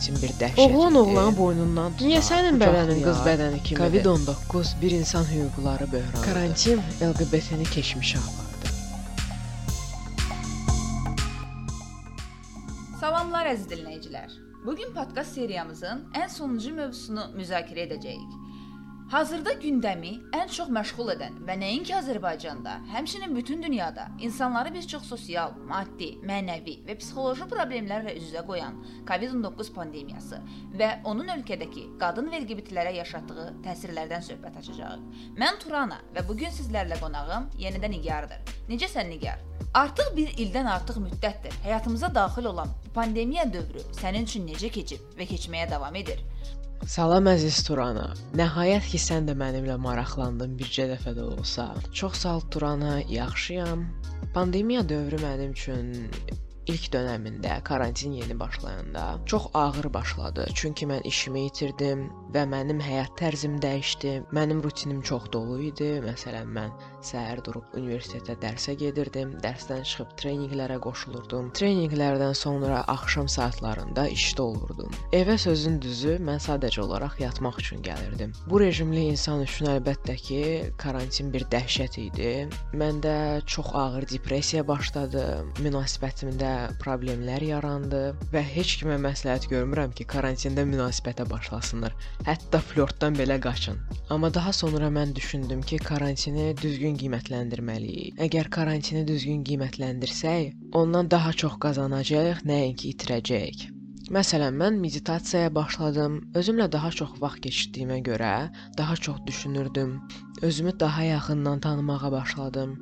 karantin bir dəhşət. Oğlan idi. oğlanın boynundan tutar. Niyə sənin bədənin qız bədəni kimidir? Covid-19 bir insan hüquqları böhranıdır. Karantin LGBT-ni keçmişə apardı. Salamlar əziz dinləyicilər. Bu gün podkast seriyamızın ən sonuncu mövzusunu müzakirə edəcəyik. Hazırda gündəmi ən çox məşğul edən və nəinki Azərbaycanda, həmçinin bütün dünyada insanları bir çox sosial, maddi, mənəvi və psixoloji problemlərlə üz-üzə qoyan COVID-19 pandemiyası və onun ölkədəki qadın və LGBTlərə yaşatdığı təsirlərdən söhbət açacağıq. Mən Turana və bu gün sizlərlə qonağım yenidən Nigardır. Necəsən Nigar? Artıq bir ildən artıq müddətdir həyatımıza daxil olan pandemiya dövrü sənin üçün necə keçib və keçməyə davam edir? Salam əziz Turana. Nəhayət ki sən də mənimlə maraqlandın bircə dəfə də olsa. Çox sağ ol Turana, yaxşıyam. Pandemiya dövrü mənim üçün ilk dönəmində karantin yeni başlayanda çox ağır başladı. Çünki mən işimi itirdim və mənim həyat tərzim dəyişdi. Mənim rutinim çox dolu idi. Məsələn, mən səhər durub universitetə dərsə gedirdim, dərsdən çıxıb treninqlərə qoşulurdum. Treninqlərdən sonra axşam saatlarında işdə olurdum. Evə sözün düzü, mən sadəcə olaraq yatmaq üçün gəlirdim. Bu rejimli insan üçün əlbəttə ki, karantin bir dəhşət idi. Məndə çox ağır depressiya başladı, münasibətimdə problemlər yarandı və heç kimə məsləhət görmürəm ki, karantində münasibətə başlasınlar. Hətta flörtdən belə qaçın. Amma daha sonra mən düşündüm ki, karantini düzgün qiymətləndirməliyik. Əgər karantini düzgün qiymətləndirsək, ondan daha çox qazanacağıq, nəinki itirəcəyik. Məsələn, mən meditasiyaya başladım. Özümlə daha çox vaxt keçirdiyimə görə daha çox düşünürdüm. Özümü daha yaxından tanımağa başladım.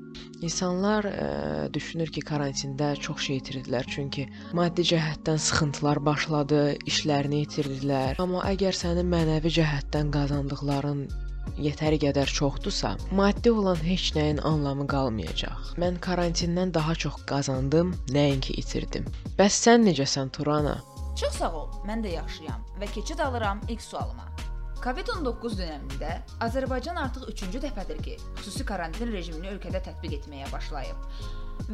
İnsanlar ə, düşünür ki, karantində çox şey itirdilər, çünki maddi cəhətdən sıxıntılar başladı, işlərini itirdilər. Amma əgər sənin mənəvi cəhətdən qazandıqların yetəri qədər çoxdursa, maddi olan heç nəyin anlamı qalmayacaq. Mən karantindən daha çox qazandım, nəinki itirdim. Bəs sən necəsən Turana? Çox sağ ol. Mən də yaxşıyam və keçid alıram ilk sualıma. COVID-19 dövründə Azərbaycan artıq 3-cü dəfədir ki, xüsusi karantin rejimini ölkədə tətbiq etməyə başlayıb.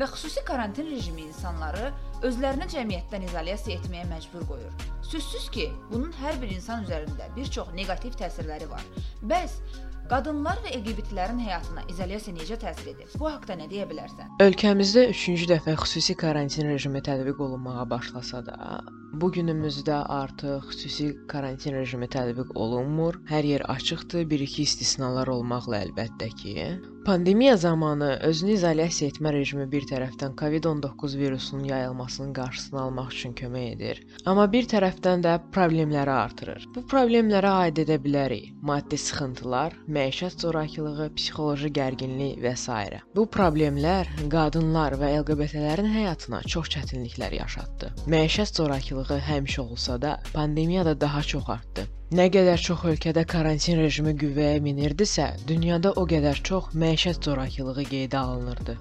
Və xüsusi karantin rejimi insanları özlərini cəmiyyətdən izolyasiya etməyə məcbur qoyur. Sözsüz ki, bunun hər bir insan üzərində bir çox neqativ təsirləri var. Bəs qadınlar və LGBT-lərin həyatına izolyasiya necə təsir edir? Bu haqqda nə deyə bilərsən? Ölkəmizdə 3-cü dəfə xüsusi karantin rejimi tətbiq olunmağa başlasa da, bu günümüzdə artıq xüsusi karantin rejimi tətbiq olunmur. Hər yer açıqdır, bir-iki istisnalar olmaqla əlbəttə ki. Pandemiya zamanı özünü izolyasiya etmə rejimi bir tərəfdən COVID-19 virusunun yayılmasının qarşısını almaq üçün kömək edir, amma bir tərəfdən də problemləri artırır. Bu problemlərə aid edə bilərik: maddi sıxıntılar, məişət zorakılığı, psixoloji gərginlik və s. Bu problemlər qadınlar və LGBT-lərin həyatına çox çətinliklər yaşatdı. Məişət zorakılığı həmişə olsa da, pandemiyada daha çox artdı. Nə qədər çox ölkədə karantin rejimi qüvvəyə minirdisə, dünyada o qədər çox məişət zorakılığı qeydə alınırdı.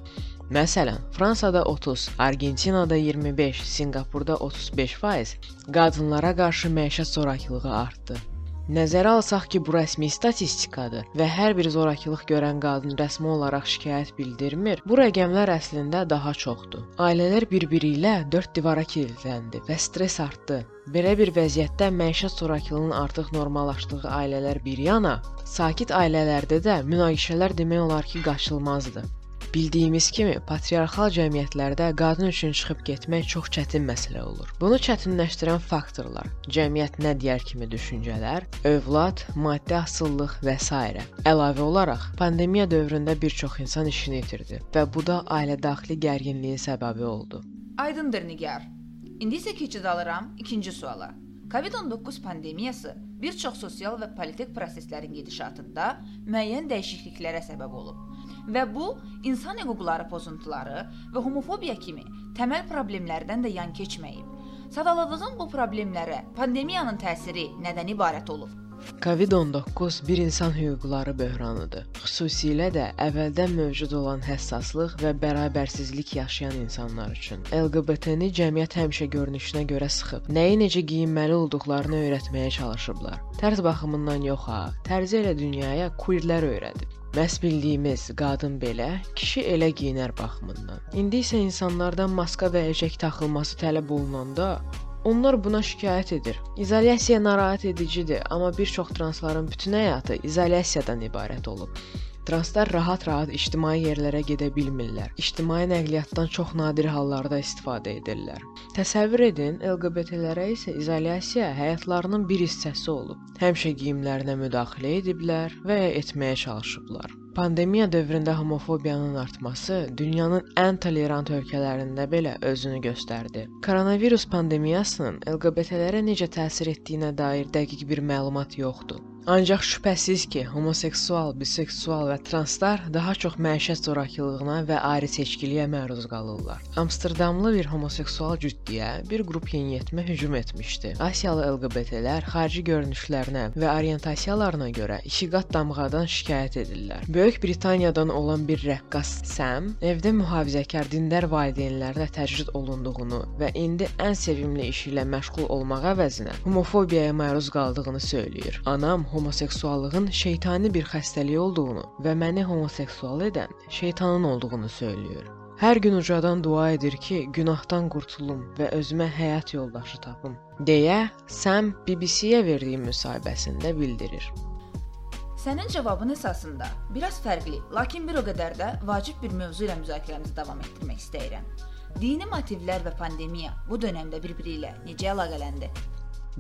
Məsələn, Fransada 30, Argentinada 25, Sinqapurda 35% qadınlara qarşı məişət zorakılığı artdı. Nəzərə alsaq ki, bu rəsmi statistikadır və hər bir zorakılıq görən qadın rəsmi olaraq şikayət bildirmir, bu rəqəmlər əslində daha çoxdur. Ailələr bir-biri ilə dörd divara kilidləndi və stress artdı. Belə bir vəziyyətdə məişət zorakılığının artıq normallaşdığı ailələr bir yana, sakit ailələrdə də münaqişələr demək olar ki, qaçılmazdır. Bildiyimiz kimi, patriarxal cəmiyyətlərdə qadın üçün çıxıb getmək çox çətin məsələ olur. Bunu çətinləşdirən faktorlar: cəmiyyət nə deyər kimi düşüncələr, övlad, maddi asıllıq və s. Əlavə olaraq, pandemiya dövründə bir çox insan işini itirdi və bu da ailə daxili gərginliyin səbəbi oldu. Aydındır Nigar. İndi isə keçid alıram ikinci suala. COVID-19 pandemiyası bir çox sosial və politik proseslərin gedişatında müəyyən dəyişikliklərə səbəb olub və bu insan hüquqları pozuntuları və homofobiya kimi təməl problemlərdən də yan keçməyib. Sadaladığım bu problemlərə pandemiyanın təsiri nədən ibarət olub? COVID-19 bir insan hüquqları böhranıdır. Xüsusilə də əvvəldən mövcud olan həssaslıq və bərabərsizlik yaşayan insanlar üçün. LGBT-ni cəmiyyət həmişə görünüşünə görə sıxıb, nəyi necə geyinməli olduqlarını öyrətməyə çalışıblar. Tərz baxımından yox ha, tərzi elə dünyaya queerlər öyrədib. Məs bildiyimiz qadın belə, kişi elə geyinər baxımından. İndi isə insanlardan maska və əcək taxılması tələb olunanda Onlar buna şikayət edir. İzolyasiya narahat edicidir, amma bir çox transların bütün həyatı izolyasiyadan ibarət olub. Translar rahat-rahat ictimai yerlərə gedə bilmirlər. İctimai nəqliyyatdan çox nadir hallarda istifadə edirlər. Təsəvvür edin, LGBT-lərə isə izolyasiya həyatlarının bir hissəsi olub. Həmişə geyimlərinə müdaxilə ediblər və ya etməyə çalışıblar. Pandemiya dövründə homofobiyanın artması dünyanın ən tolerant ölkələrində belə özünü göstərdi. Koronavirus pandemiyasının LGBT-lərə necə təsir etdiyinə dair dəqiq bir məlumat yoxdur. Ancaq şübhəsiz ki, homoseksual, biseksual və translar daha çox məişət zorakılığına və ayrı seçkiliyə məruz qalırlar. Amsterdamlı bir homoseksual cütdiyə bir qrup yeniyetmə hücum etmişdi. Asiyalı LGBT-lər xarici görünüşlərinə və orientasiyalarına görə iki qat damğadan şikayət edirlər. Böyük Britaniyadan olan bir rəqqas Sam evdə mühafizəkar dindar valideynlərlə təcrid olunduğunu və indi ən sevimli işi ilə məşğul olmaq əvəzinə homofobiyaya məruz qaldığını söyləyir. Anam homoseksuallığın şeytani bir xəstəlik olduğunu və məni homoseksual edən şeytanın olduğunu söyləyir. Hər gün ucadan dua edir ki, günahdan qurtulum və özümə həyat yoldaşı tapım, deyə Sam BBC-yə verdiyi müsahibəsində bildirir. Sənin cavabın əsasında biraz fərqli, lakin bir o qədər də vacib bir mövzu ilə müzakirəmizi davam etdirmək istəyirəm. Dini motivlər və pandemiya bu dövrdə bir-biri ilə necə əlaqələndi?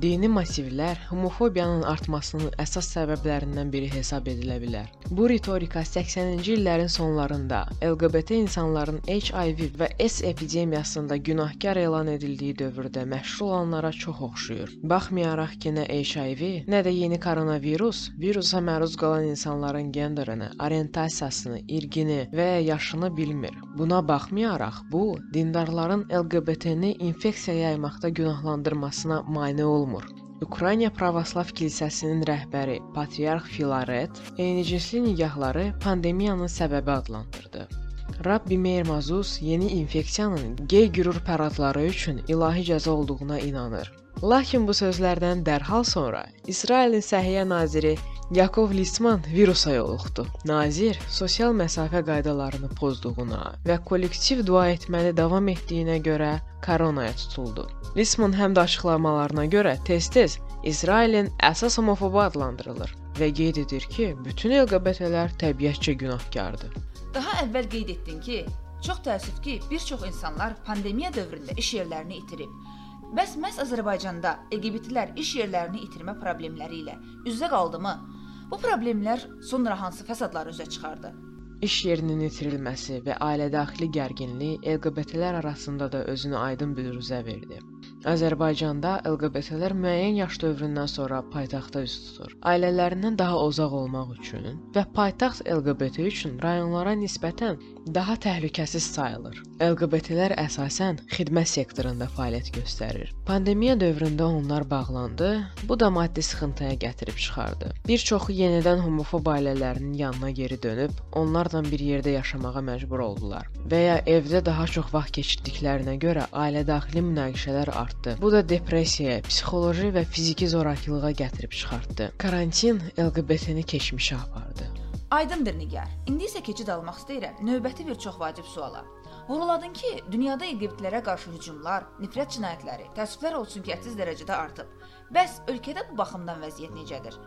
Dini motivlər homofobiyanın artmasının əsas səbəblərindən biri hesab edilə bilər. Bu ritorika 80-ci illərin sonlarında LGBT insanların HIV və S epidemiyasında günahkar elan edildiyi dövrdə məşhur olanlara çox oxşuyur. Baxmayaraq ki, nə HIV, nə də yeni koronavirus virusa məruz qalan insanların genderini, orientasiyasını, irqini və ya yaşını bilmir. Buna baxmayaraq, bu dindarların LGBT-ni infeksiya yaymaqda günahlandırmasına mane olmur olmur. Ukrayna Pravoslav Kilsəsinin rəhbəri Patriarx Filaret eynicinsi nigahları pandemiyanın səbəbi adlandırdı. Rabbi Meir Mazus yeni infeksiyanın gey gürur paradları üçün ilahi cəza olduğuna inanır. Lakin bu sözlərdən dərhal sonra İsrailin Səhiyyə naziri Yakov Lisman virusa yoluxdu. Nazir sosial məsafə qaydalarını pozduğuna və kollektiv dua etməli davam etdiyinə görə koronaya tutuldu. Lisman həm də açıqlamalarına görə tez-tez İsrailin əsas homofobu adlandırılır və qeyd edir ki, bütün LGBT-lər təbiətcə günahkardır. Daha əvvəl qeyd etdin ki, çox təəssüf ki, bir çox insanlar pandemiya dövründə iş yerlərini itirib. Bəs məhz Azərbaycanda LGBT-lər iş yerlərini itirmə problemləri ilə üz-üzə qaldımı? Bu problemlər sonra hansı fəsadları üzə çıxardı? İş yerinin itirilməsi və ailə-daxili gərginlik LGBT-lər arasında da özünü aydın büruzə verdi. Azərbaycanda LGBT-lər müəyyən yaş dövründən sonra paytaxtda üz tutur. Ailələrindən daha uzaq olmaq üçün və paytaxt LGBT üçün rayonlara nisbətən daha təhlükəsiz sayılır. LGBT-lər əsasən xidmət sektorunda fəaliyyət göstərir. Pandemiya dövründə onlar bağlandı. Bu da maddi sıxıntıya gətirib çıxardı. Bir çoxu yenidən homofob ailələrinin yanına geri dönüb onlarla bir yerdə yaşamağa məcbur oldular və ya evdə daha çox vaxt keçirdiklərinə görə ailə daxili münaqişələr artdı artdı. Bu da depressiyaya, psixoloji və fiziki zorakılığa gətirib çıxartdı. Karantin LGBT-ni keçmişə apardı. Aydındır Nigar. İndi isə keçid almaq istəyirəm növbəti bir çox vacib suala. Vurğuladın ki, dünyada LGBT-lərə qarşı hücumlar, nifrət cinayətləri, təəssüflər olsun ki, hədsiz dərəcədə artıb. Bəs ölkədə bu baxımdan vəziyyət necədir?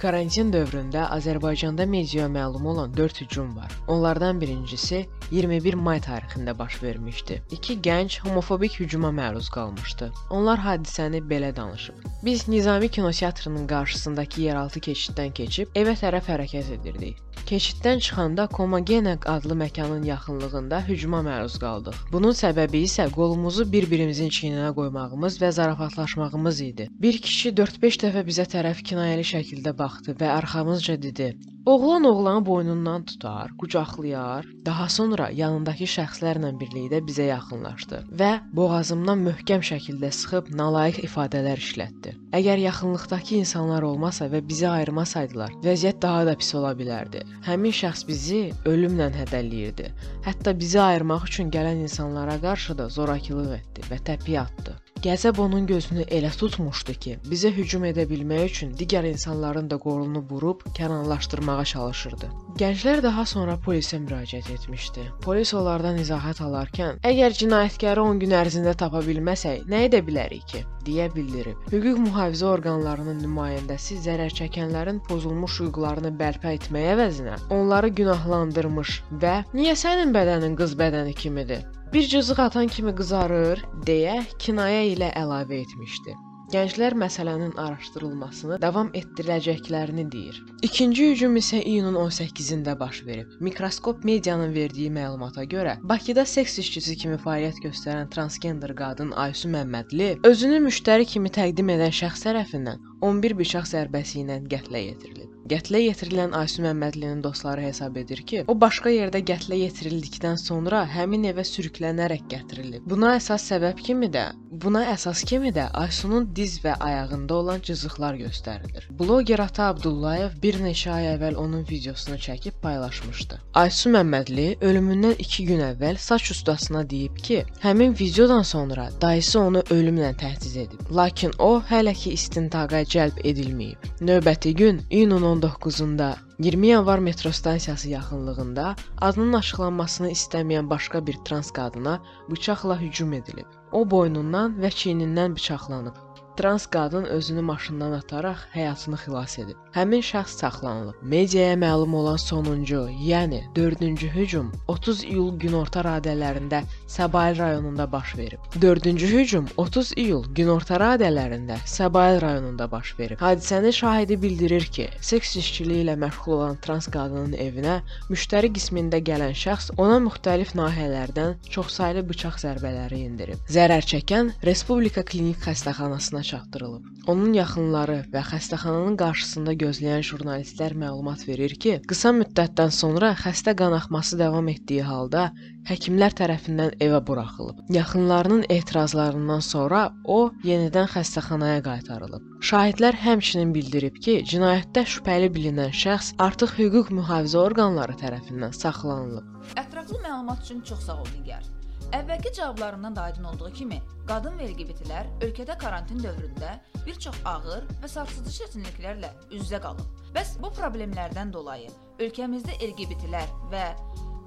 Karantin dövründə Azərbaycanda mediaya məlum olan 4 hücum var. Onlardan birincisi 21 may tarixində baş vermişdi. İki gənc homofobik hücuma məruz qalmışdı. Onlar hadisəni belə danışıb. Biz Nizami kinoteatrının qarşısındakı yeraltı keçiddən keçib evə tərəf hərəkət edirdik. Keçiddən çıxanda Komagena adlı məkanın yaxınlığında hücuma məruz qaldıq. Bunun səbəbi isə qolumuzu bir-birimizin çiyninə qoymağımız və zarafatlaşmağımız idi. Bir kişi 4-5 dəfə bizə tərəf kinayəli şəkildə baxdı və arxamızca dedi: Oğlan oğlanı boynundan tutar, qucaqlayar, daha sonra yanındakı şəxslərlə birlikdə bizə yaxınlaşdı və boğazımdan möhkəm şəkildə sıxıb nalayiq ifadələr işlətdi. Əgər yaxınlıqdakı insanlar olmasa və bizi ayırmasaydılar, vəziyyət daha da pis ola bilərdi. Həmin şəxs bizi ölümlə hədələyirdi. Hətta bizi ayırmaq üçün gələn insanlara qarşı da zorakılıq etdi və təpiy atdı. Qəzəb onun gözünü elə tutmuşdu ki, bizə hücum edə bilmək üçün digər insanların da qolunu burub kənarlaşdırmağa çalışırdı. Gənclər daha sonra polisə müraciət etmişdi. Polis onlardan izahat alarkən, əgər cinayətkarı 10 gün ərzində tapa bilməsək, nə edə bilərik ki? deyə bildirib. Hüquq mühafizə orqanlarının nümayəndəsi zərər çəkənlərin pozulmuş hüquqlarını bərpa etmək əvəzinə onları günahlandırmış və "Niyə sənin bədənin qız bədəni kimidir? Bir cızıq atan kimi qızarır" deyə kinayə ilə əlavə etmişdi. Gənclər məsələnin araşdırılmasını davam etdirəcəklərini deyir. İkinci hücum isə iyunun 18-də baş verib. Mikroskop medianın verdiyi məlumata görə, Bakıda seks işçisi kimi fəaliyyət göstərən transgender qadın Aysu Məmmədli özünü müştəri kimi təqdim edən şəxs tərəfindən 11 bıçaq zərbəsi ilə qətlə yetirilib. Qətlə yetirilən Aysu Məmmədlinin dostları hesab edir ki, o başqa yerdə qətlə yetirildikdən sonra həmin evə sürüklənərək gətirilib. Buna əsas səbəb kimi də, buna əsas kimi də Aysunun diz və ayağında olan cızıqlar göstərilir. Bloger Ata Abdullayev bir neçə ay əvvəl onun videosunu çəkib paylaşmışdı. Aysu Məmmədli ölümündən 2 gün əvvəl saç ustasına deyib ki, həmin videodan sonra dayısı onu ölümlə təhdiz edib. Lakin o hələ ki istintaqa cəlb edilməyib. Növbəti gün iyunun 19-da 20 yanvar metro stansiyası yaxınlığında adının açıqlanmasını istəməyən başqa bir trans qadına bıçaqla hücum edilib. O boynundan və çiynindən bıçaqlanıb. Trans qadın özünü maşından ataraq həyatını xilas edib. Həmin şəxs saxlanılıb. Mediaya məlum olan sonuncu, yəni 4-cü hücum 30 iyul günorta radələrində Səbail rayonunda baş verib. 4-cü hücum 30 iyul günorta radələrində Səbail rayonunda baş verib. Hadisənin şahidi bildirir ki, seks işçiliyi ilə məşğul olan trans qadının evinə müştəri qismində gələn şəxs ona müxtəlif nahiyələrdən çoxsaylı bıçaq zərbələri endirib. Zərər çəkən Respublika Klinik xəstəxanasına çatdırılıb. Onun yaxınları və xəstəxananın qarşısında gözləyən jurnalistlər məlumat verir ki, qısa müddətdən sonra xəstə qanaxması davam etdiyi halda həkimlər tərəfindən evə buraxılıb. Yaxınlarının etirazlarından sonra o yenidən xəstəxanaya qaytarılıb. Şahidlər həmçinin bildirib ki, cinayətdə şübhəli bilinən şəxs artıq hüquq mühafizə orqanları tərəfindən saxlanılıb. Ətraflı məlumat üçün çox sağ ol Nigar. Əvvəlki cavablarından da aydın olduğu kimi, qadın və LGBT-lər ölkədə karantin dövründə bir çox ağır və sarsıdıcı çətinliklərlə üz-üzə qalıb. Bəs bu problemlərdən dolayı ölkəmizdə LGBT-lər və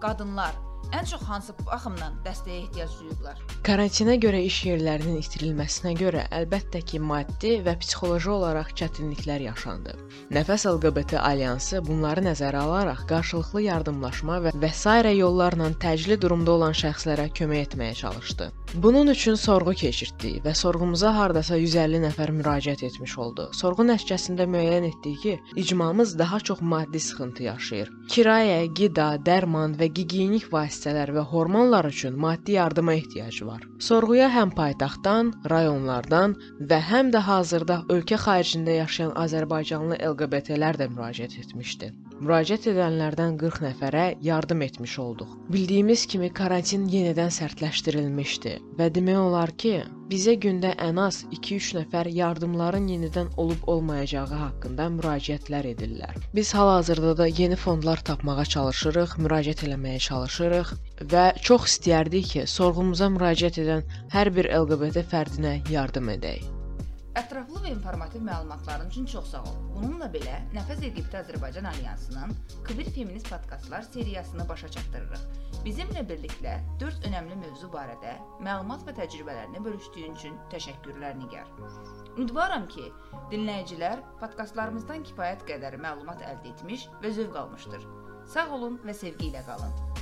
qadınlar ən çox hansı baxımdan dəstəyə ehtiyac duyublar? Karantinə görə iş yerlərinin itirilməsinə görə əlbəttə ki, maddi və psixoloji olaraq çətinliklər yaşandı. Nəfəs LGBT alyansı bunları nəzərə alaraq qarşılıqlı yardımlaşma və və s. yollarla təcili durumda olan şəxslərə kömək etməyə çalışdı. Bunun üçün sorğu keçirtdik və sorğumuza hardasa 150 nəfər müraciət etmiş oldu. Sorğu nəticəsində müəyyən etdik ki, icmamız daha çox maddi sıxıntı yaşayır. Kirayə, qida, dərman və gigiyenik vasitələr və hormonlar üçün maddi yardıma ehtiyacı var. Sorğuya həm paytaxtdan, rayonlardan və həm də hazırda ölkə xaricində yaşayan Azərbaycanlı LGBT-lər də müraciət etmişdi. Müraciət edənlərdən 40 nəfərə yardım etmiş olduq. Bildiyimiz kimi karantin yenidən sərtləşdirilmişdi və demək olar ki, bizə gündə ən az 2-3 nəfər yardımların yenidən olub-olmayacağı haqqında müraciətlər edirlər. Biz hal-hazırda da yeni fondlar tapmağa çalışırıq, müraciət eləməyə çalışırıq və çox istəyərdik ki, sorğumuza müraciət edən hər bir LGBT fərdinə yardım edək. Ətraflı və informativ məlumatların üçün çox sağ ol. Bununla belə Nəfəs LGBT Azərbaycan Alyansının Kvir Feminist podkastlar seriyasını başa çatdırırıq. Bizimlə birlikdə 4 önəmli mövzu barədə məlumat və təcrübələrini bölüşdüyün üçün təşəkkürlər Nigar. Ümidvaram ki, dinləyicilər podkastlarımızdan kifayət qədər məlumat əldə etmiş və zövq almışdır. Sağ olun və sevgi ilə qalın.